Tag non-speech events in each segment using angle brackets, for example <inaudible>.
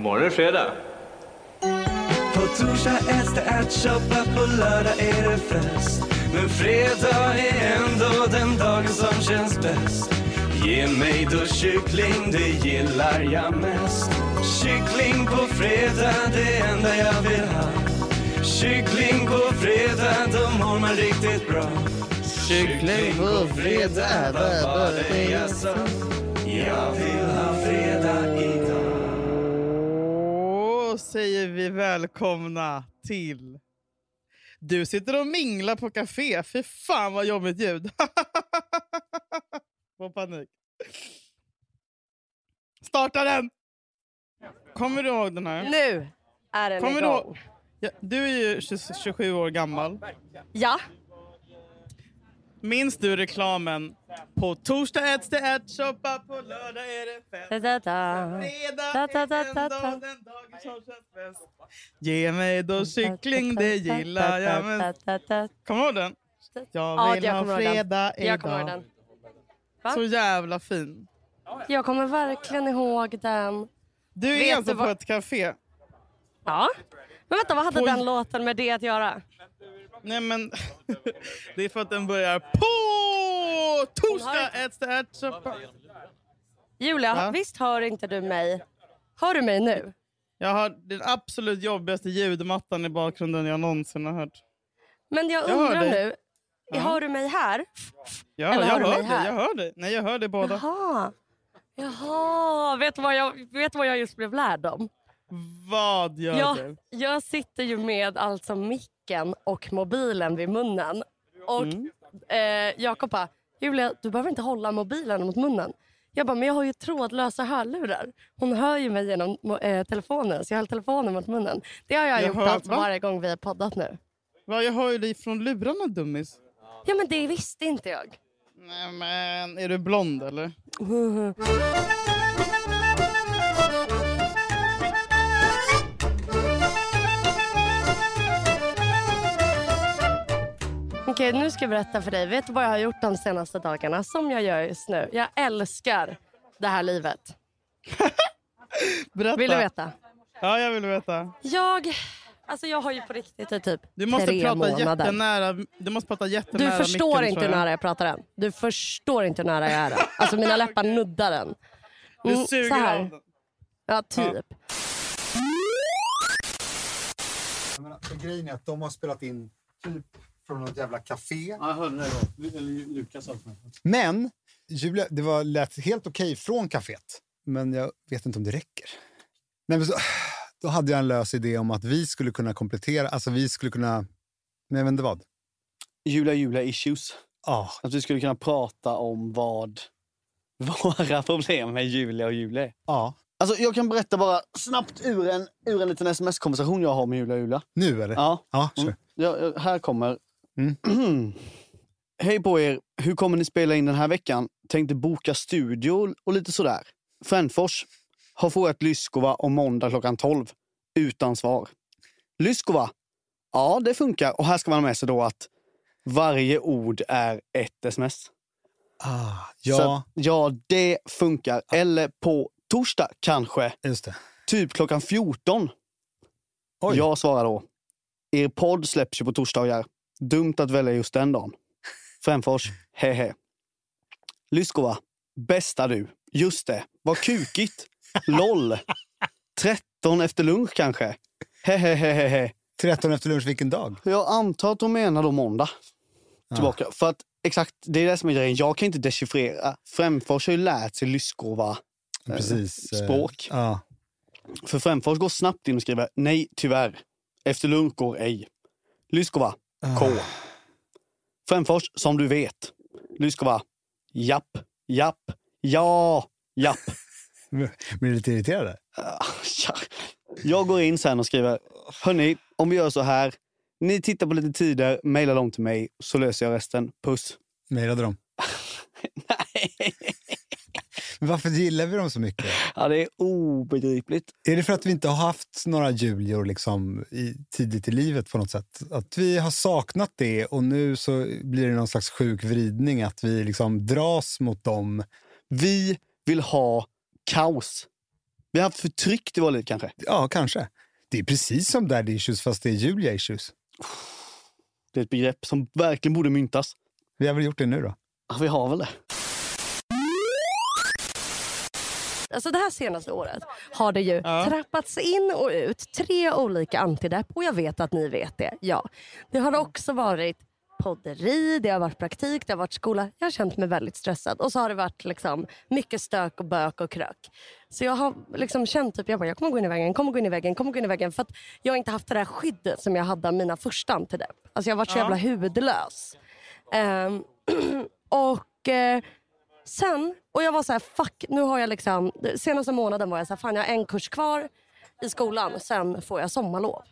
Imorgon är det fredag. På torsdag äts det ärtsoppa, på lördag är det fest. Men fredag är ändå den dagen som känns bäst. Ge mig då kyckling, det gillar jag mest. Kyckling på fredag, det enda jag vill ha. Kyckling på fredag, då mår man riktigt bra. Kyckling på fredag, vad var det jag sa? Jag vill ha säger vi välkomna till... Du sitter och minglar på café. Fy fan vad jobbigt ljud. <laughs> Får panik. Starta den! Kommer du ihåg den här? Nu är den Kommer du igång. ihåg? Ja, du är ju 20, 27 år gammal. Ja. Minns du reklamen? På torsdag äts det ärtsoppa, på lördag är det fest. Da, da, da. Fredag Da, da, da, är den dagen som känns bäst. Ge mig då kyckling, det gillar jag mest. Kommer du ihåg den? Ja, Jag vill jag ha fredag Jag kommer ihåg idag. den. Va? Så jävla fin. Jag kommer verkligen ihåg den. Du är Vet alltså du på vad- ett café. Ja. Men vänta, vad hade På- den låten med det att göra? Nej men, <laughs> det är för att den börjar på torsdag äts det ärtsoppa. Julia, Va? visst hör inte du mig? Hör du mig nu? Jag har den absolut jobbigaste ljudmattan i bakgrunden jag någonsin har hört. Men jag Jag hör undrar dig. nu, Ja. hör du mig här? Ja, Eller jag hör hör dig. här? Jag hör dig. Nej, jag hör dig båda. Jaha. Jaha, vet du vad jag, vet vad jag just blev lärd om? Vad gör Jag, du? jag sitter ju med alltså micken och mobilen vid munnen. Och Mm. eh, Jakob bara, Julia du behöver inte hålla mobilen mot munnen. Jag bara, men jag har ju trådlösa hörlurar. Hon hör ju mig genom eh, telefonen så jag höll telefonen mot munnen. Det har jag, Jag gjort hör- alltså va? varje gång vi har poddat nu. Va, jag hör ju dig från lurarna dummis. Ja men det visste inte jag. Nej men, är du blond eller? <laughs> Okej, nu ska jag berätta för dig. Vet du vad jag har gjort de senaste dagarna? Som jag gör just nu. Jag älskar det här livet. <laughs> Berätta. Vill du veta? Ja, jag vill veta. Jag, alltså jag har ju på riktigt i typ Du måste tre prata månader. jättenära. Du måste prata jättenära Du förstår micken, inte hur jag. nära jag pratar än. Du förstår inte hur nära jag är den. Alltså mina läppar nuddar den. Du Mm, suger så här. av den. Ja, typ. Jag menar, för grejen är att de har spelat in typ från något jävla café. Ja, jag hörde det. då. Eller Lukas sa det för mig. Men Julia, det var, lät helt okej från kaféet. Men jag vet inte om det räcker. Nej, men så, då hade jag en lös idé om att vi skulle kunna komplettera, alltså vi skulle kunna, men jag vet inte vad. Julia Julia issues. Ja, Att vi skulle kunna prata om vad <laughs> våra problem med Julia och Julia är. ja. Alltså, jag kan berätta bara snabbt ur en, ur en liten sms-konversation jag har med Julia och Julia. Nu eller? Ja, Ja, mm. ja ja, här kommer. Mm. <clears throat> Hej på er! Hur kommer ni spela in den här veckan? Tänkte boka studio och lite sådär. Frändfors har frågat Lyskova om måndag klockan 12. Utan svar. Lyskova? Ja, det funkar. Och här ska man ha med sig då att varje ord är ett sms. Ah, Så ja, att, ja, det funkar. Eller på torsdag kanske. just det. Typ klockan 14. Oj. Jag svarar då. Er podd släpps ju på torsdagar. Dumt att välja just den dagen. Frändfors, hehe. Lyskova, bästa du. Just det, vad kukigt. LOL. 13 efter lunch kanske. Hehehehe. 13 efter lunch, vilken dag? Jag antar att de menar då måndag. Tillbaka. För att exakt, det är det som är grejen. Jag kan inte dechiffrera. Frändfors har ju lärt sig Lyskova Precis. eh, språk. Ja. För Frändfors går snabbt in och skriver nej, tyvärr. Efter lunch går ej. Lyskova, K. Frändfors, som du vet. Lyskova, japp, japp, ja, japp. <laughs> Blir du lite irriterad? <laughs> Ja. Jag går in sen och skriver, hörni, om vi gör så här. Ni tittar på lite tider, mejla dem till mig så löser jag resten. Puss. Mejlade de? <laughs> Nej. Men varför gillar vi dem så mycket? Ja, det är obegripligt. Är det för att vi inte har haft några Julior liksom i, tidigt i livet på något sätt? Att vi har saknat det och nu så blir det någon slags sjuk vridning att vi liksom dras mot dem. Vi vill ha kaos. Vi har haft förtryck i våra liv kanske. Ja, kanske. Det är precis som daddy issues fast det är Julia issues. Det är ett begrepp som verkligen borde myntas. Vi har väl gjort det nu då? Ja, vi har väl det. Alltså det här senaste året har det ju Ja. trappats in och ut tre olika antidepp och jag vet att ni vet det. Ja. Det har också varit podderi, det har varit praktik, det har varit skola. Jag har känt mig väldigt stressad och så har det varit liksom mycket stök och bök och krök. Så jag har liksom känt typ, jag, bara, jag kommer gå in i väggen, kommer gå in i väggen, kommer gå in i väggen för att jag har inte haft det där skyddet som jag hade av mina första antidepp. Alltså jag har varit så Ja. jävla huvudlös. Ehm, <clears throat> och eh, sen, och jag var så här, fuck, nu har jag liksom, senaste månaden var jag så här, fan jag har en kurs kvar i skolan, sen får jag sommarlov.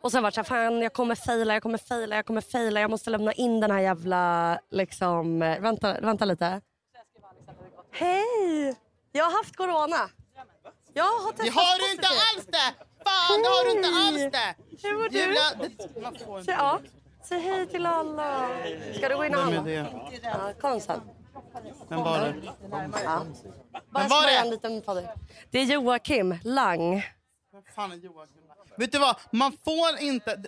Och sen var det så här, fan jag kommer faila, jag kommer faila, jag kommer faila, jag måste lämna in den här jävla, liksom, vänta, vänta lite. Hej! Jag har haft corona. Jag har testat Det har du inte alls det! Fan, det har du inte alls det! Hur mår du? Julia, det, ja. Säg hej till alla. Ska du gå in och handla? Ja, kom sen. Vem var det? Ja. Bara var det? en liten på dig. Det är Joakim Lang. Vem fan är Joakim? Vet du vad? Man får inte...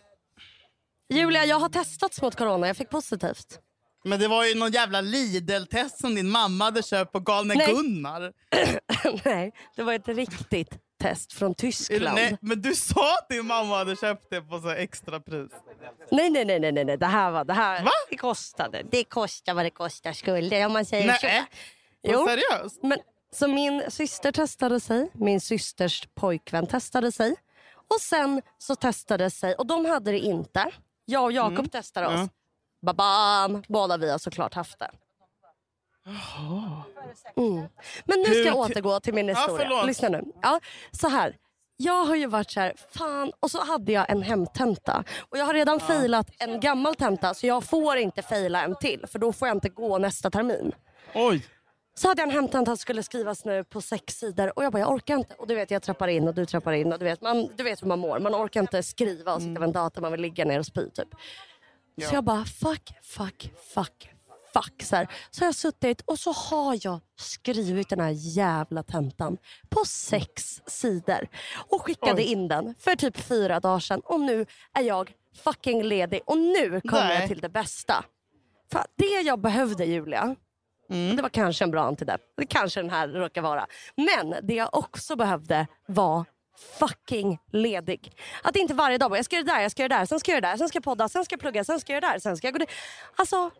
Julia, jag har testats mot corona. Jag fick positivt. Men det var ju någon jävla Lidl-test som din mamma hade köpt på Galne Nej. Gunnar. <coughs> Nej, det var ett riktigt test från Tyskland. Nej, men du sa att din mamma hade köpt det på så extra pris. Nej, nej, nej, nej, nej. Det här var det här. Va? Det kostade. Det kostar vad det kostar skulle om man säger Nej. så. Jo. Seriöst? men så min syster testade sig, min systers pojkvän testade sig och sen så testade sig och de hade det inte. Jag och Jakob testade oss. Mm. Ja. Babam! Båda vi har såklart haft det. Mm. Men nu ska jag återgå till min Ja, historia. förlåt. Lyssna nu. Ja, så här. Jag har ju varit så här, fan, och så hade jag en hemtenta. Och jag har redan failat en gammal tenta så jag får inte faila en till för då får jag inte gå nästa termin. Oj. Så hade jag en hemtenta som skulle skrivas nu på sex sidor och jag bara, jag orkar inte. Och du vet, jag trappar in och du trappar in och du vet, man, du vet hur man mår. Man orkar inte skriva och sitta vid en dator, man vill ligga ner och spy typ. Så jag bara, fuck, fuck, fuck, fuck. Så, här. så har jag suttit och så har jag skrivit den här jävla tentan på sex sidor. Och skickade Oj. in den för typ fyra dagar sedan. Och nu är jag fucking ledig. Och nu kommer Nej. jag till det bästa. För det jag behövde Julia, Mm. det var kanske en bra antidepp. Det kanske den här råkar vara. Men det jag också behövde var fucking ledig. Att inte varje dag bara, jag ska göra det där, jag ska göra det där, sen ska jag göra det där, sen ska jag podda, sen ska jag plugga, sen ska jag göra det där, sen ska jag gå dit. Alltså,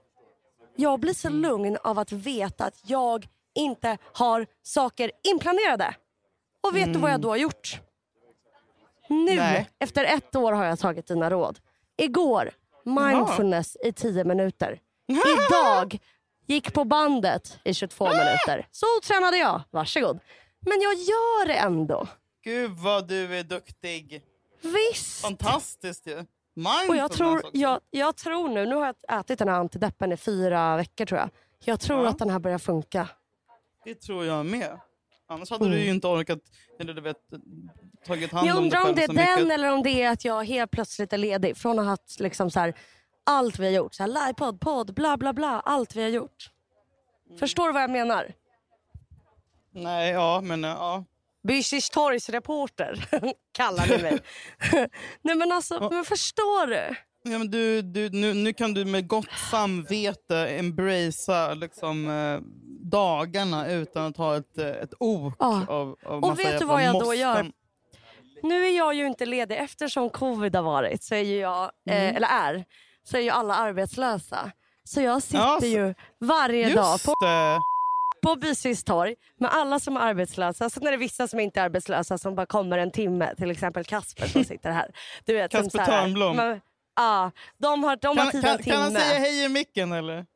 jag blir så lugn av att veta att jag inte har saker inplanerade. Och vet du vad jag då har gjort? Nu, Nej. efter ett år har jag tagit dina råd. Igår, mindfulness i 10 minuter. <laughs> Idag, gick på bandet i 22 minuter. Så tränade jag, varsågod. Men jag gör det ändå. Gud vad du är duktig. Visst. Fantastiskt ju. Och jag tror, jag, jag tror nu, nu har jag ätit den här antideppen i fyra veckor tror jag. Jag tror Ja. att den här börjar funka. Det tror jag med. Annars hade Mm. du ju inte orkat eller du vet, tagit hand Jag om dig undrar om själv det är så den mycket. eller om det är att jag helt plötsligt är ledig. Från att ha haft liksom så här, allt vi har gjort. Så här, livepodd, podd, bla bla bla. Allt vi har gjort. Mm. Förstår du vad jag menar? Nej, ja, men ja. Bysis torgsreporter <laughs> kallar ni mig. <laughs> Nej men alltså, men förstår du? Ja, men du, du, nu, nu kan du med gott samvete embracea liksom, eh, dagarna utan att ha ett, eh, ett ok Ja. av, av Och vet du vad jag då måsten. gör? Nu är jag ju inte ledig eftersom covid har varit, så är jag, Mm. eh, eller är, så är ju alla arbetslösa. Så jag sitter Ja, så- ju varje dag på, det! På Bysys torg med alla som är arbetslösa. Sen är det vissa som inte är arbetslösa som bara kommer en timme. Till exempel Kasper som <laughs> sitter här. Du vet, Kasper här- Törnblom. Ja, de har, de har Kan, tid kan, en timme. kan han säga hej i micken eller?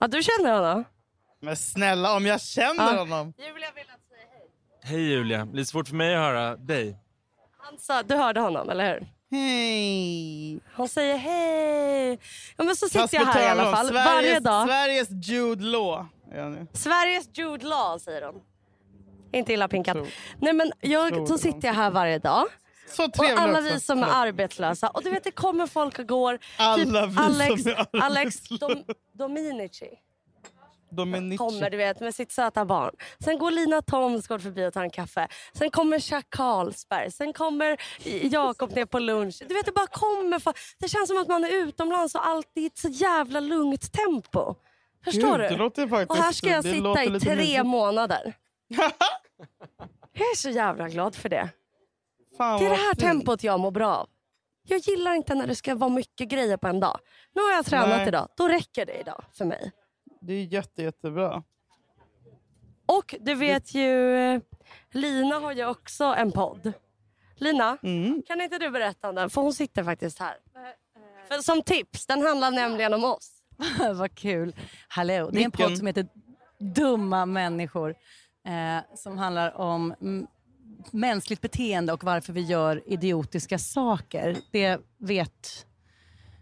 Ja, du känner honom? Men snälla, om jag känner Ja. honom. Julia vill att säga hej. Hej Julia, lite svårt för mig att höra dig. Han sa, du hörde honom, eller hur? Hej! Han säger hej. Ja, men så sitter Kasper jag här i alla fall Sveriges, varje dag. Sveriges Jude Law. Är. Sveriges Jude Law säger de. Inte illa pinkat. Nej, men jag, så sitter jag här varje dag. Så Och trevlig alla också. vi som är arbetslösa. Och du vet det kommer folk och går. Alla vi Alex, som är Alex. Dom, Dominici. Dominici. kommer du vet med sitt söta barn. Sen går Lina Thomsgård förbi och tar en kaffe. Sen kommer Jack Carlsberg. Sen kommer Jakob ner på lunch. Du vet det bara kommer. Det känns som att man är utomlands och allt i ett så jävla lugnt tempo. Förstår Gud, du? Det låter faktiskt, och här ska jag sitta i tre mysigt. månader. <laughs> Jag är så jävla glad för det. Fan, Det är det här fint. tempot jag mår bra av. Jag gillar inte när det ska vara mycket grejer på en dag. Nu har jag tränat Nej. idag. Då räcker det idag för mig. Det är jätte, jättebra. Och du vet ju, eh, Lina har ju också en podd. Lina, Mm. kan inte du berätta om den? För hon sitter faktiskt här. För som tips, den handlar nämligen om oss. <laughs> Vad kul. Hallå. Det är en podd som heter Dumma människor. Eh, som handlar om mänskligt beteende och varför vi gör idiotiska saker. Det vet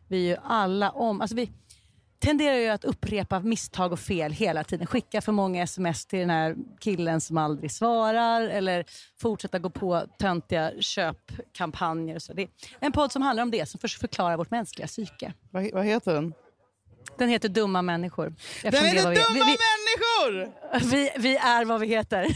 vi ju alla om. Alltså vi tenderar ju att upprepa misstag och fel hela tiden. Skicka för många sms till den här killen som aldrig svarar eller fortsätta gå på töntiga köpkampanjer. Så det är en podd som handlar om det, som försöker förklara vårt mänskliga psyke. Vad, vad heter den? Den heter Dumma människor. Den heter Dumma vi, människor! vi, vi, är vad vi heter.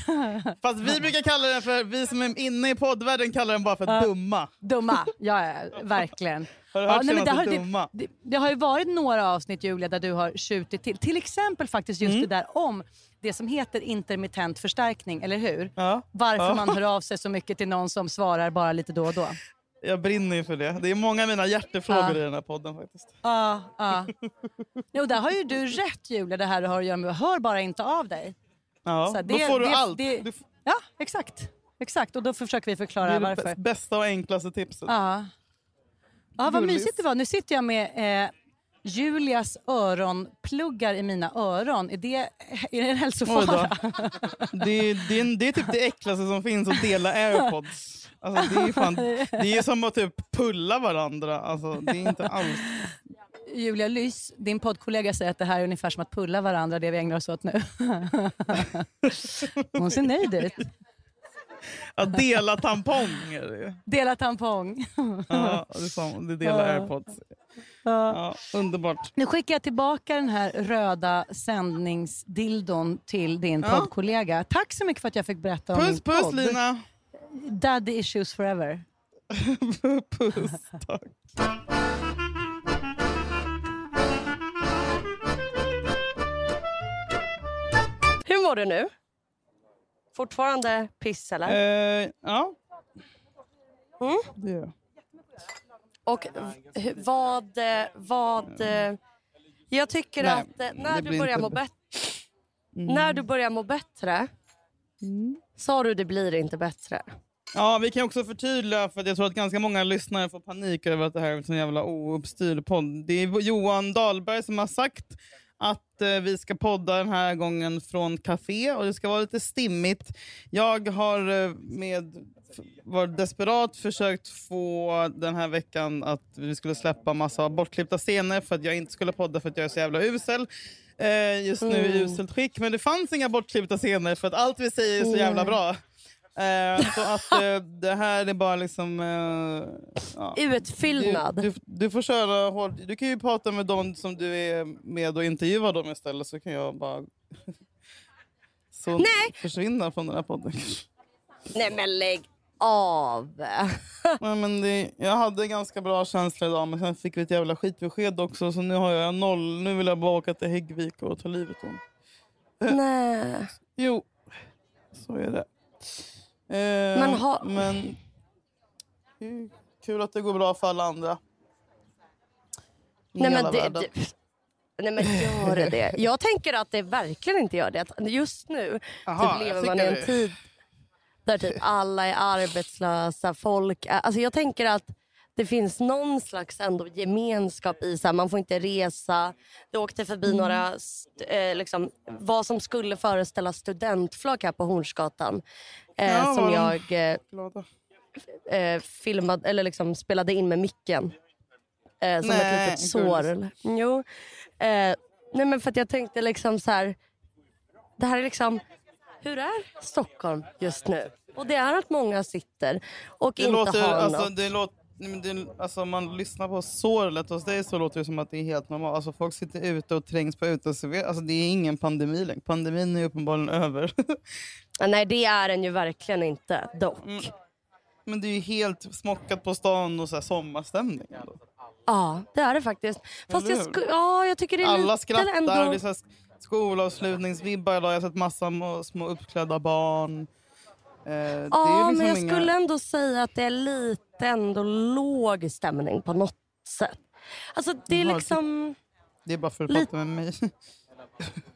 <laughs> Fast vi brukar kalla den för, vi som är inne i poddvärlden kallar den bara för dumma. Dumma, <laughs> ja, ja verkligen. Har du Ja, hört nej, men det, har, dumma? det, det, det har ju varit några avsnitt Julia där du har tjutit till. Till exempel faktiskt just Mm. det där om det som heter intermittent förstärkning, eller hur? Ja. Varför Ja. man hör av sig så mycket till någon som svarar bara lite då och då. <laughs> Jag brinner ju för det. Det är många av mina hjärtefrågor Ja. i den här podden faktiskt. Ja, ja. Jo, där har ju du rätt Julia, det här du har att göra med. Hör bara inte av dig. Ja, Så då får du allt. Det, Du ja, exakt. Exakt, och då försöker vi det förklara är det varför. bäst- bästa och enklaste tipset. Ja. Ja, vad mysigt det var. Nu sitter jag med eh, Julias öronpluggar i mina öron. Är det, är det en hälsofara? Det, är, det, det är typ det äckligaste som finns att dela airpods. Alltså, det, är fan, det är som att typ pulla varandra. Alltså, det är inte alls... Julia Lys, din poddkollega, säger att det här är ungefär som att pulla varandra, det vi ägnar oss åt nu. <laughs> Hon ser nöjd ut. Att dela tamponger. det. Dela tampong. Ja, det som, det delar Ja. airpods. Ja, underbart. Nu skickar jag tillbaka den här röda sändningsdildon till din Ja. poddkollega. Tack så mycket för att jag fick berätta om Puss min puss podd. Lina! Daddy issues forever. <laughs> puss, tack. Hur mår du nu? Fortfarande piss eller? Eh, ja. Mm. Det gör jag. Och v- vad... vad eh, jag tycker Nej, att eh, när du börjar må bättre. bättre... När du börjar må bättre, Mm. sa du det blir inte bättre. Ja, vi kan också förtydliga, för jag tror att ganska många lyssnare får panik över att det här är en sån jävla ouppstyrd podd. Det är Johan Dahlberg som har sagt att eh, vi ska podda den här gången från café och det ska vara lite stimmigt. Jag har eh, med varit desperat försökt få den här veckan att vi skulle släppa massa bortklippta scener för att jag inte skulle podda för att jag är så jävla usel. Eh, just nu i uselt skick, men det fanns inga bortklippta scener för att allt vi säger är så jävla bra. Eh, så att eh, det här är bara liksom... Eh, ja. Utfyllnad. Du, du, du får köra hårt. Du kan ju prata med dem som du är med och intervjua dem istället så kan jag bara <laughs> så Nej. försvinna från den här podden. Nej men lägg av. <laughs> Nej, men det, jag hade ganska bra känsla idag men sen fick vi ett jävla skitbesked också så nu har jag noll. Nu vill jag bara åka till Häggvik och ta livet av. Nej. Jo, så är det. Eh, Men ha- men det kul att det går bra för alla andra. I Nej men, hela det, världen. det, nej men gör det det? Jag tänker att det verkligen inte gör det. Just nu Jaha, typ lever man i en det. tid där typ alla är arbetslösa. Folk är, alltså jag tänker att det finns någon slags ändå gemenskap i så här, man får inte resa. Det åkte förbi Mm. några, eh, liksom, vad som skulle föreställa studentflak här på Hornsgatan. Eh, Ja, som vad de- jag eh, eh, filmade, eller liksom spelade in med micken. Eh, som Nej, ett litet sår. roligt. Jo. Eh, nej men för att jag tänkte liksom så här. Det här är liksom, hur är Stockholm just nu? Och det är att många sitter och Det inte låter, har alltså, något. det, låter, Nej, men det, alltså, man lyssnar på sorlet hos dig så låter det som att det är helt normalt. Alltså, folk sitter ute och trängs på uteserveringar. Alltså, det är ingen pandemi längre. Pandemin är uppenbarligen över. Nej, det är den ju verkligen inte dock. Mm. men det är ju helt smockat på stan och så här sommarstämning. Ja, det är det faktiskt. Fast jag, ja, jag tycker det är Alla skrattar. ändå... Det är så här skolavslutningsvibbar idag. Jag har sett massa små, uppklädda barn. Eh, Ja, liksom men jag inga- skulle ändå säga att det är lite ändå låg stämning på något sätt. Alltså det är liksom... Det är bara för att prata med mig. <laughs>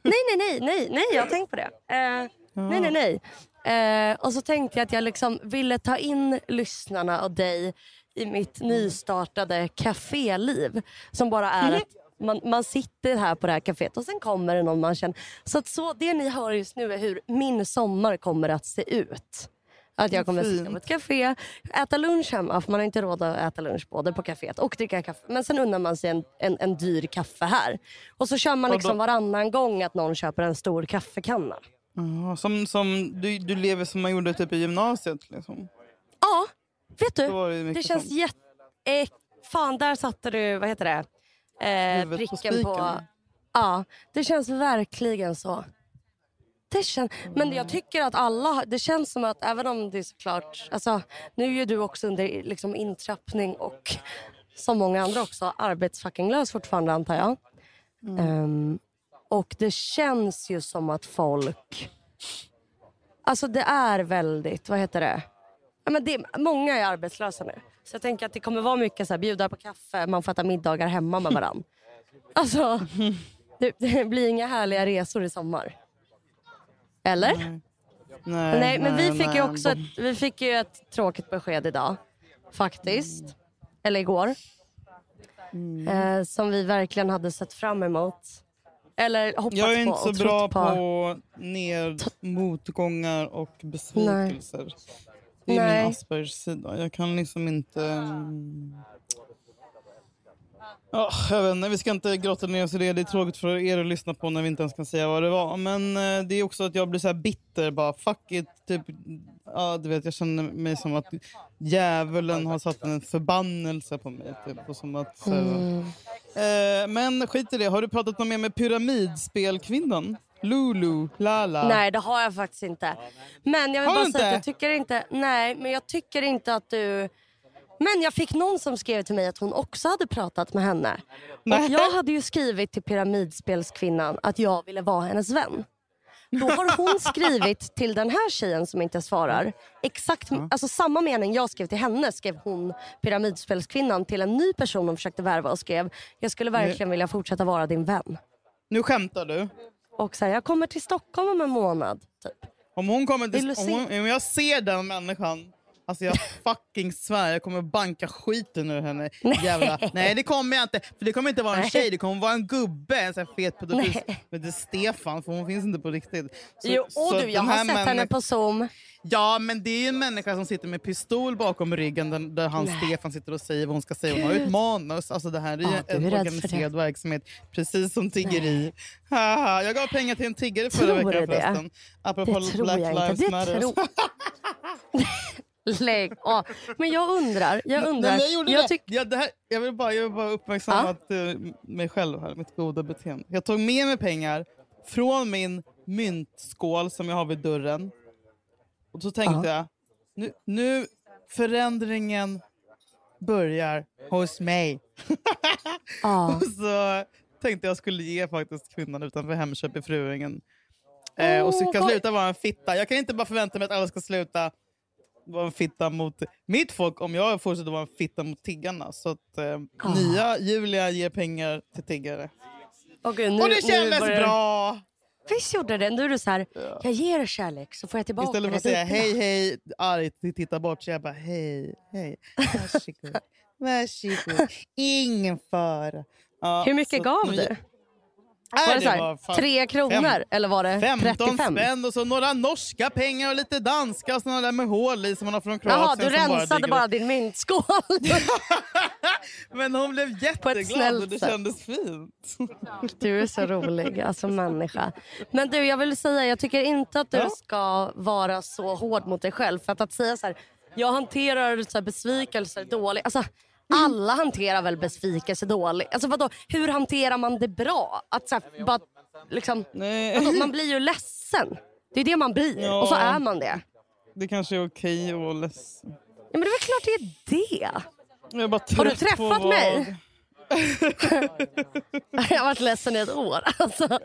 Nej, nej, nej, nej, nej, jag har tänkt på det. Eh, nej, nej, nej. Eh, och så tänkte jag att jag liksom ville ta in lyssnarna och dig i mitt nystartade kaféliv. Som bara är att man, man sitter här på det här kaféet och sen kommer det någon man känner. Så, att så det ni hör just nu är hur min sommar kommer att se ut. Att jag kommer att sitta på ett café, äta lunch hemma för man har inte råd att äta lunch både på kaféet och dricka kaffe. Men sen unnar man sig en, en, en dyr kaffe här. Och så kör man liksom varannan gång att någon köper en stor kaffekanna. Ja, som, som, du, du lever som man gjorde typ i gymnasiet. Liksom. Ja, vet du? det, Det känns jätte... Eh, fan, där satte du, vad heter det? Eh, på pricken på... spiken. Ja, det känns verkligen så. Det kän... Men jag tycker att alla, det känns som att även om det är såklart, alltså nu är ju du också under liksom intrappning och som många andra också arbetsfucking-lös fortfarande antar jag. Ehm, och det känns ju som att folk, alltså det är väldigt, vad heter det? Ja, men det många är arbetslösa nu. Så jag tänker att det kommer vara mycket så här, bjuda på kaffe, man får äta middagar hemma med varandra. <laughs> Alltså, det, det blir inga härliga resor i sommar. Eller? Nej, Nej, men vi fick, ju nej. också ett, vi fick ju ett tråkigt besked idag. Faktiskt. Eller igår. Mm. Eh, som vi verkligen hade sett fram emot. Eller hoppats Jag är på inte och så bra på. på ned, motgångar och besvikelser. Det är Nej. min Aspergers sida. Jag kan liksom inte... mm. Ja, jag vet inte, vi ska inte grotta ner oss i det. Det är tråkigt för er att lyssna på när vi inte ens kan säga vad det var. Men eh, det är också att jag blir så här bitter. Bara, fuck it. Typ, ja, du vet, jag känner mig som att djävulen har satt en förbannelse på mig. Typ, och som att, så Mm. Eh, men skit i det. Har du pratat något mer med pyramidspelkvinnan? Lulu, Lala? Nej, det har jag faktiskt inte. Men jag vill Har bara säga att inte? jag tycker inte... Nej, men jag tycker inte att du... Men jag fick någon som skrev till mig att hon också hade pratat med henne. Och jag hade ju skrivit till pyramidspelskvinnan att jag ville vara hennes vän. Då har hon skrivit till den här tjejen som inte svarar. Exakt alltså samma mening jag skrev till henne skrev hon pyramidspelskvinnan till en ny person hon försökte värva och skrev jag skulle verkligen vilja fortsätta vara din vän. Nu skämtar du. Och så här, jag kommer till Stockholm om en månad. Typ. Om hon kommer till... Om, hon, om jag ser den människan, alltså jag <laughs> fucking svär, jag kommer banka skiten ur henne. Jävla. Nej det kommer jag inte. För det kommer inte vara en tjej, det kommer vara en gubbe. En sån här fet pedofil. Men det är Stefan, för hon finns inte på riktigt. Så- Jo, så och du, jag har sett henne på Zoom. Ja, men det är en människa som sitter med pistol bakom ryggen där, där han Nej. Stefan sitter och säger vad hon ska säga. Hon har ett manus. Alltså, det här är Ja, är en organiserad verksamhet, precis som tiggeri. Jag gav pengar till en tiggare förra Tror veckan förresten. Apropå Det tror Black jag inte. Lives Det Matter. <laughs> Lägg av. Men jag undrar. Jag undrar. Nej, jag gjorde jag det. Ja, det här, jag vill bara, jag vill bara uppmärksamma att, eh, mig själv här, mitt goda beteende. Jag tog med mig pengar från min myntskål som jag har vid dörren. Och så tänkte jag, nu, nu förändringen börjar hos mig. <laughs> Och så tänkte jag skulle ge faktiskt kvinnan utanför Hemköp i Fruängen. Eh, och så kan sluta vara en fitta. Jag kan inte bara förvänta mig att alla ska sluta vara en fitta mot mitt folk om jag fortsätter vara en fitta mot tiggarna. Så att eh, Ah. nya Julia ger pengar till tiggare. Gud, nu, och det kändes börjar- bra! Visst gjorde det? Nu är du så här, jag ger kärlek så får jag tillbaka Istället för att säga hej hej argt titta bort så jag bara hej hej. Varsågod. <laughs> Varsågod. Ingen fara. Ja, Hur mycket gav nu- du? Nej, Var det så det var fan tre kronor fem- eller var det 15 35? spänn och så några norska pengar och lite danska och där med hål i som man har från Kroatien. Jaha, du rensade bara, upp. din myntskål. <laughs> Men hon blev jätteglad och det kändes fint. <laughs> Du är så rolig, alltså människa. Men du, jag vill säga, jag tycker inte att du Ja. ska vara så hård mot dig själv. För att, att säga så här, jag hanterar så här, besvikelser dåligt. Alltså, alla hanterar väl besvikelse dåligt? Alltså, vadå, hur hanterar man det bra? Att, så här, bara, liksom, vadå, man blir ju ledsen. Det är det man blir Ja. och så är man det. Det kanske är okej att vara ledsen. Ja, men det är väl klart det är det. Jag är bara Har du trött på träffat mig? <laughs> Jag har varit ledsen i ett år. Alltså.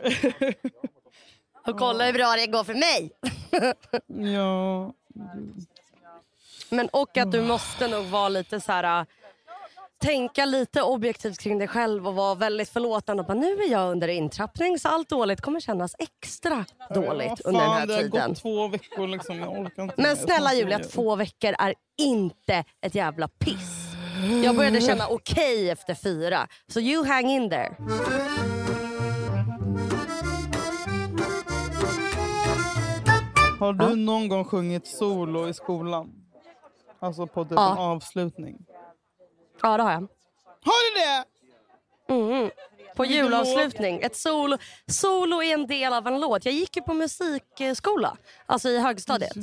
Och kolla hur bra det går för mig. Ja. Men och att du måste nog vara lite så här... äh, Tänka lite objektivt kring dig själv och vara väldigt förlåtande. Bara, nu är jag under intrappning så allt dåligt kommer kännas extra dåligt Vad under den fan, här det har tiden. gått två veckor liksom. Jag orkar inte Men snälla Julia, det- två veckor är inte ett jävla piss. Jag började känna okej efter fyra. Så you hang in there. Har du Ja. någon gång sjungit solo i skolan? Alltså på typ Ja. en avslutning? Ja, det har jag. Har du det? Mm. På julavslutning. Ett solo. solo är en del av en låt. Jag gick ju på musikskola, alltså i högstadiet.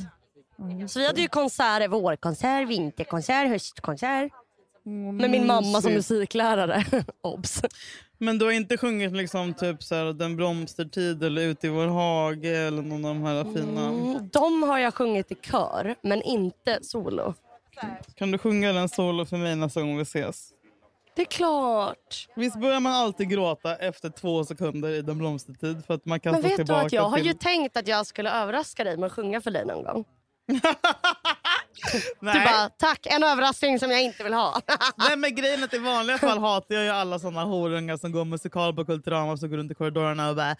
Så vi hade ju konserter, vårkonsert, vinterkonsert, höstkonsert. Med min mamma som musiklärare. <laughs> Obs. Men du har inte sjungit liksom typ så här, Den blomstertid eller Ut i vår hage eller någon av de här fina? Mm, De har jag sjungit i kör, men inte solo. Kan du sjunga den solo för mig nästa gång vi ses? Det är klart. Visst börjar man alltid gråta efter två sekunder i Den blomstertid för att man Men kastas vet du tillbaka att jag har till... ju tänkt att jag skulle överraska dig med att sjunga för dig någon gång. <laughs> Nej. Du bara, tack, en överraskning som jag inte vill ha. <laughs> Nej men grejen att i vanliga fall hatar jag ju alla såna horungar som går musikal på Kulturama så går runt i korridorerna och bara...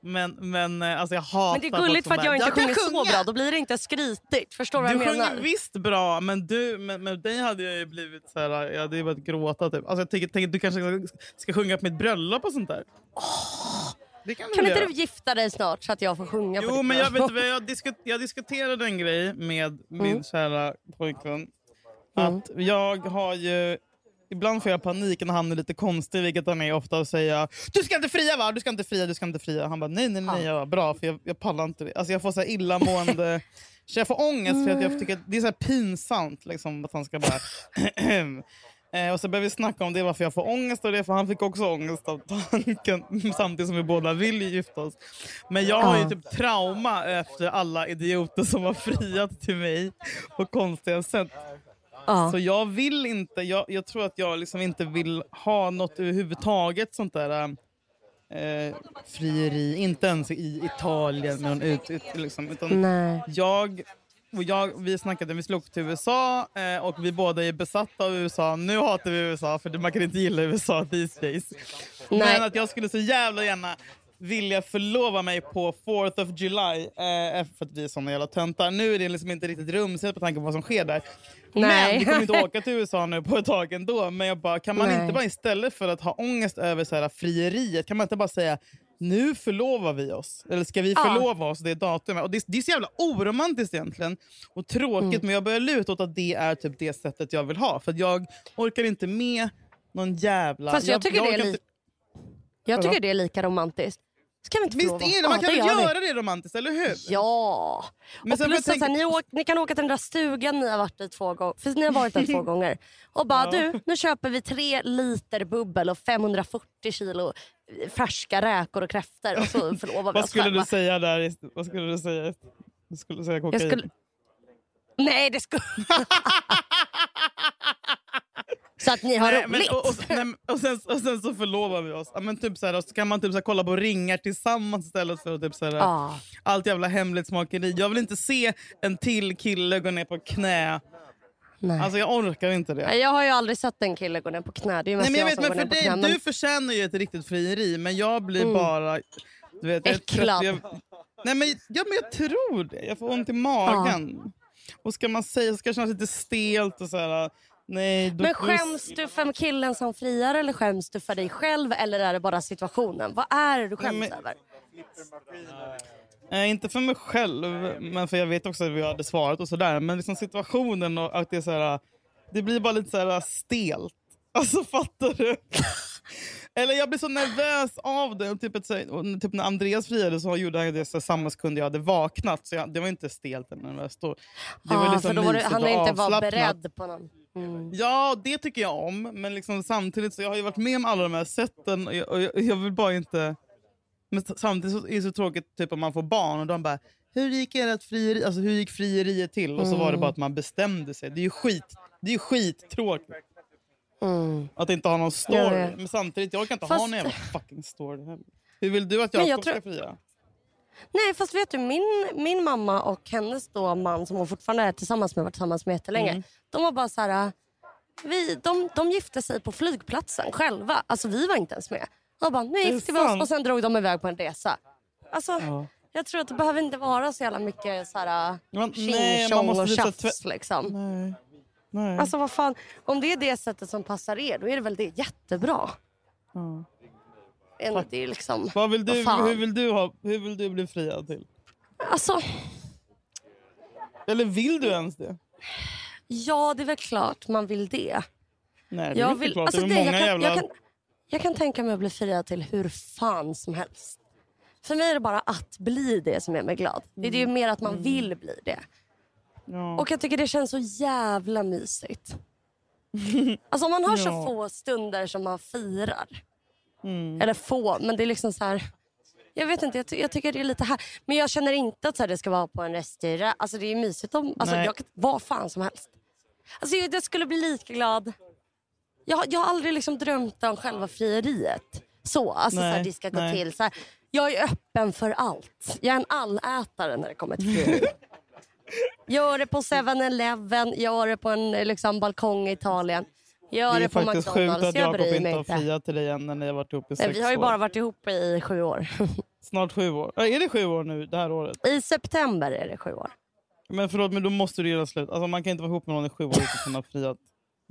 Men, men eh, alltså jag hatar Men det är gulligt för att som jag inte sjunger så sjunga." bra. Då blir det inte skrytigt. Förstår du vad jag menar? sjunger visst bra, men du, med, med dig hade jag ju blivit så här, jag hade ju börjat gråta. Typ. Alltså, jag tänker, tänker, du kanske ska, ska sjunga på mitt bröllop och sånt där? Det kan, Kan inte du gifta dig snart så att jag får sjunga på Jo, ditt men jag, vet, jag, diskut, jag diskuterade en grej med min Mm. kära pojkvän. Mm. Att jag har ju... Ibland får jag panik när han är lite konstig, vilket han är ofta, och säga Du ska inte fria va? Du ska inte fria, du ska inte fria. Han bara nej, nej, nej. Jag bara, bra, för jag, jag pallar inte det. Alltså jag får så här illamående... <laughs> så jag får ångest för att jag tycker att det är så pinsamt liksom, att han ska bara... <clears throat> Eh, och så började vi snacka om det, varför jag får ångest av det, för han fick också ångest av tanken <laughs> samtidigt som vi båda vill gifta oss. Men jag har ju typ trauma efter alla idioter som har friat till mig på konstiga sätt. Så jag vill inte, jag, jag tror att jag liksom inte vill ha något överhuvudtaget sånt där eh, frieri, inte ens i Italien. Men ut, ut, liksom, utan Nej. jag, jag, vi snackade, vi åka till USA eh, och vi båda är besatta av USA. Nu hatar vi USA för man kan inte gilla USA these days. Men Nej. att jag skulle så jävla gärna vilja förlova mig på 4th of July eh, för att vi är såna jävla töntar. Nu är det liksom inte riktigt rumsigt på tanke på vad som sker där. Nej. Men vi kommer inte <laughs> åka till USA nu på ett tag ändå. Men jag bara, kan man Nej. inte bara istället för att ha ångest över så här frieriet, kan man inte bara säga nu förlovar vi oss. Eller ska vi Ja. förlova oss det datumet? Och det, det är så jävla oromantiskt egentligen. Och tråkigt, Mm. men jag börjar luta åt att det är typ det sättet jag vill ha. För jag orkar inte med någon jävla... Fast jag tycker det är li- inte- Jag tycker det är lika romantiskt. Ska vi inte Visst förlova är det, man Ja, kan väl vi. göra det romantiskt, eller hur? Ja! Men och sen plus jag att så här, tänka- ni, åk, ni kan åka till den där stugan ni har varit i två gånger. För ni har varit där två <laughs> gånger. Och bara Ja. du, nu köper vi tre liter bubbel och 540 kilo färska räkor och kräftor och så förlovar vi Vad oss skulle själva. du säga där? Vad skulle du säga? Du skulle säga kokain. Jag skulle... Nej det skulle... <laughs> så att ni har Nej, men, roligt. och, och, nej, och, sen, och sen så förlovar vi oss. Men typ så, här, så kan man typ så här, kolla på ringar tillsammans istället för att typ så här, Ja. allt jävla hemlighetsmakeri. Jag vill inte se en till kille gå ner på knä. Nej. Alltså jag orkar inte det. Nej, jag har ju aldrig sett en kille gå ner på knä. Det är ju mest Nej, men jag jag vet, som men går för ner på dig, du förtjänar ju ett riktigt frieri, men jag blir Mm. bara... Du vet, jag Äcklad. Jag, nej, men, ja, men jag tror det. Jag får ont i magen. Och ska man säga ska det kännas lite stelt och så här... Nej, då, Men skäms du för killen som friar eller skäms du för dig själv eller är det bara situationen? Vad är det du skäms Nej, men- över? Eh, inte för mig själv, men för jag vet också att vi hade svarat och sådär. Men liksom situationen och att det är så här, det blir bara lite så här stelt. <laughs> Alltså fattar du? <laughs> Eller jag blir så nervös av det. Typ, ett, typ när Andreas friade så gjorde han det så samma sekund jag hade vaknat. Så jag, det var inte stelt eller nervöst. då. Det var Ah, liksom för då var mysigt han inte avslappnat. beredd på någon. Mm. Ja, det tycker jag om. Men liksom samtidigt så jag har ju varit med om alla de här sätten och jag, och jag, jag vill bara inte... Men samtidigt är det så tråkigt typ om man får barn och de bara hur gick, ert frieri? Alltså, hur gick frieriet till? Och så var det Mm. bara att man bestämde sig. Det är ju skit. Det är ju skittråkigt Mm. att inte ha någon story. Vet. Men samtidigt, jag kan inte ha Fast- någon jävla fucking story heller. Hur vill du att Jakob jag tror- ska fria? Nej, fast vet du, min, min mamma och hennes då man som hon fortfarande är tillsammans med, varit tillsammans med jättelänge. Mm. De var bara så här... Vi, de, de gifte sig på flygplatsen själva. Alltså vi var inte ens med. De bara, nu det gifte vi oss och sen drog de iväg på en resa. Alltså, Ja. jag tror att det behöver inte vara så jävla mycket så här, nej, man måste och tjafs liksom. Nej. Nej. Alltså vad fan, om det är det sättet som passar er, då är det väl det jättebra. Ja. En, det är liksom, Vad vill du, vad hur, vill du ha, hur vill du bli friad till? alltså, Eller vill du ens det? ja det är väl klart man vill det. Nej, det är Jag vill, klart. alltså det jag, kan, jävla... jag, kan, jag kan tänka mig att bli friad till hur fan som helst. För mig är det bara att bli det som gör mig glad. Det är ju mer att man vill bli det. Ja. Och jag tycker det känns så jävla mysigt. <laughs> Alltså om man har så Ja. få stunder som man firar. Mm. Eller få, men det är liksom så här. Jag vet inte, jag, ty- jag tycker det är lite här. Men jag känner inte att så här, det ska vara på en restaurang. Alltså det är mysigt om, alltså Nej. jag vad fan som helst. Alltså jag, jag skulle bli lika glad. Jag, jag har aldrig liksom drömt om själva frieriet. Så, alltså så här, Nej, det ska gå nej. till. Så här, jag är öppen för allt. Jag är en allätare när det kommer till frieri. <laughs> Gör det på 7-Eleven, gör det på en eh, liksom, balkong i Italien. Gör Det det, är på faktiskt McDonalds. sjukt att Jakob inte har inte. friat till dig än när ni har varit ihop i sex vi har ju år. bara varit ihop i sju år. <laughs> Snart sju år. Är det sju år nu det här året? I september är det sju år. Men förlåt, men då måste du göra slut. Alltså, man kan inte vara ihop med någon i sju år utan att ha friat.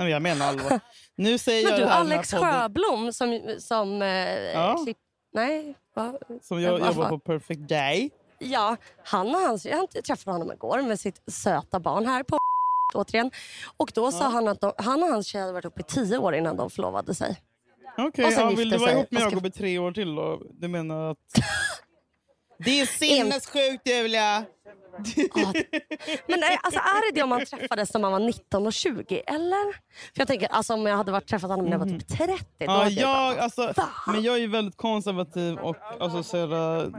Men jag menar allvar. <laughs> Nu säger Men jag du, det här Alex podden Sjöblom som... som eh, Ja. klipp... Nej, va? som jag jobbar på Perfect Day. Ja, han och hans... Jag träffade honom igår med sitt söta barn här på <laughs> återigen. Och då sa Ja. han att de, han och hans tjej hade varit ihop i tio år innan de förlovade sig. Okej, sen ja, vill du vara ihop med Jakob i tre år till då? Du menar att... <laughs> Det är sinnessjukt Julia! Ja. Men eh, alltså, är det det om man träffades när man var 19 och 20? Eller? För jag tänker, alltså, om jag hade varit träffat honom när jag var typ 30. Då Ja, hade jag jag, bara, alltså, men jag är ju väldigt konservativ och alltså, så här, äh,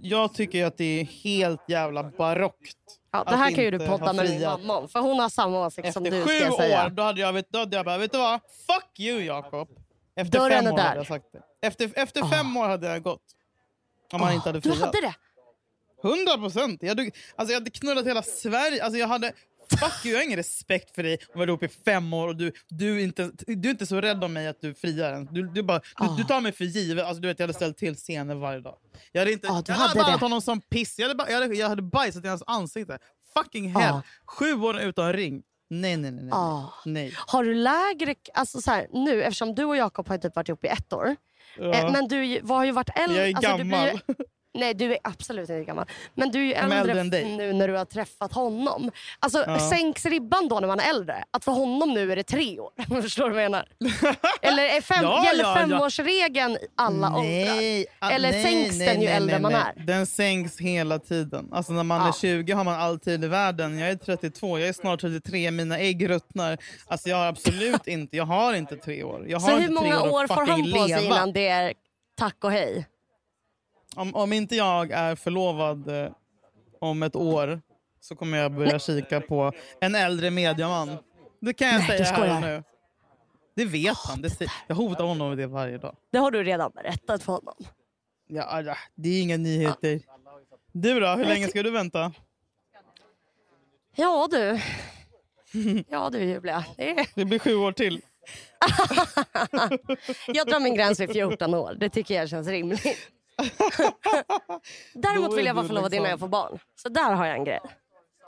jag tycker att det är helt jävla barockt. ja, det här kan ju du podda med friat. mamma om. För hon har samma åsikt som Efter du sju jag säga. år då hade jag, vet, då hade jag bara, vet du vad? Fuck you Jakob. Efter Dörren fem år där. hade jag sagt det. Efter, efter fem år hade jag gått. Om man inte hade Du friat. hade det? 100 procent! Jag, alltså, jag hade knullat hela Sverige. Alltså, jag hade... Fuck you, jag har ingen respekt för dig. Vi varit ihop i fem år och du, du, är inte, du är inte så rädd om mig att du friar. än. Du, du, bara, du, Ah. du tar mig för givet. Alltså, du vet, jag hade ställt till scener varje dag. Jag hade, inte, Ah, du jag hade hade behandlat det. honom som piss. Jag hade, ba- jag hade, jag hade bajsat i hans ansikte. Fucking hell. Ah. Sju år utan ring. Nej, nej, nej. nej. Ah. nej. Har du lägre... Alltså så här, nu, eftersom du och Jakob har typ varit ihop i ett år. Ja. Eh, men du har ju varit äldre. jag är alltså, du blir gammal. Nej, du är absolut inte gammal. Men du är ju äldre, äldre nu när du har träffat honom. Alltså, Ja. Sänks ribban då när man är äldre? Att för honom nu är det tre år. <laughs> Förstår du vad jag menar? Eller är fem, Ja, gäller ja, ja. femårsregeln alla åldrar? ah, Eller sänks den ju äldre man är? Den sänks hela tiden. Alltså när man Ja. är 20 har man all tid i världen. Jag är 32, jag är snart 33, mina ägg ruttnar. Alltså jag har absolut <laughs> inte, jag har inte tre år. Jag har Så hur många år år får han på sig leva. innan det är tack och hej? Om, om inte jag är förlovad eh, om ett år så kommer jag börja kika på en äldre mediaman. Det kan jag Nej, säga här skojar. och nu. Det vet han. Det, jag hotar honom med det varje dag. Det har du redan berättat för honom. Ja, ja, det är inga nyheter. Du då, hur länge ska du vänta? Ja du. Ja du Julia. Det är... Det blir sju år till. <laughs> Jag drar min gräns vid 14 år. Det tycker jag känns rimligt. <laughs> Däremot vill jag vara förlovad innan jag får barn. Så där har jag en grej.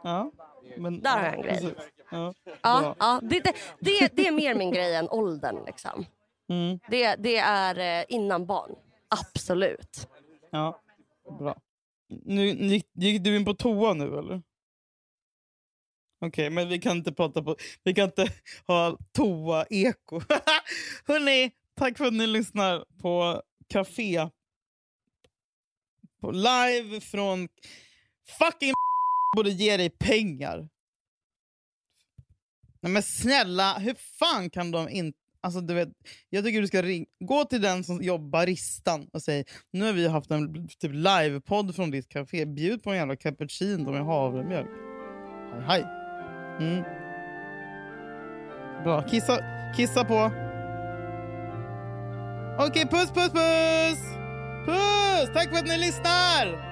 Ja, men, Där har jag en grej. Ja, Ja, ja, det, det, det, det är mer min grej än åldern. Liksom. Mm, Det, det är eh, innan barn. Absolut. ja, bra. Nu, gick, gick du in på toa nu eller? Okej, men vi kan inte prata på... Vi kan inte ha toa-eko. <laughs> Hörni, Tack för att ni lyssnar på Café. På live från fucking <laughs> borde ge dig pengar. Nej men snälla, hur fan kan de inte... Alltså, du vet, jag tycker du ska ring, gå till den som jobbar ristan och säg nu har vi haft en typ livepodd från ditt café. Bjud på en jävla cappuccino med havremjölk. Hej, hej. Mm. Bra, kissa, kissa på. Okej, puss, puss, puss! Puss! Tack för att ni lyssnar!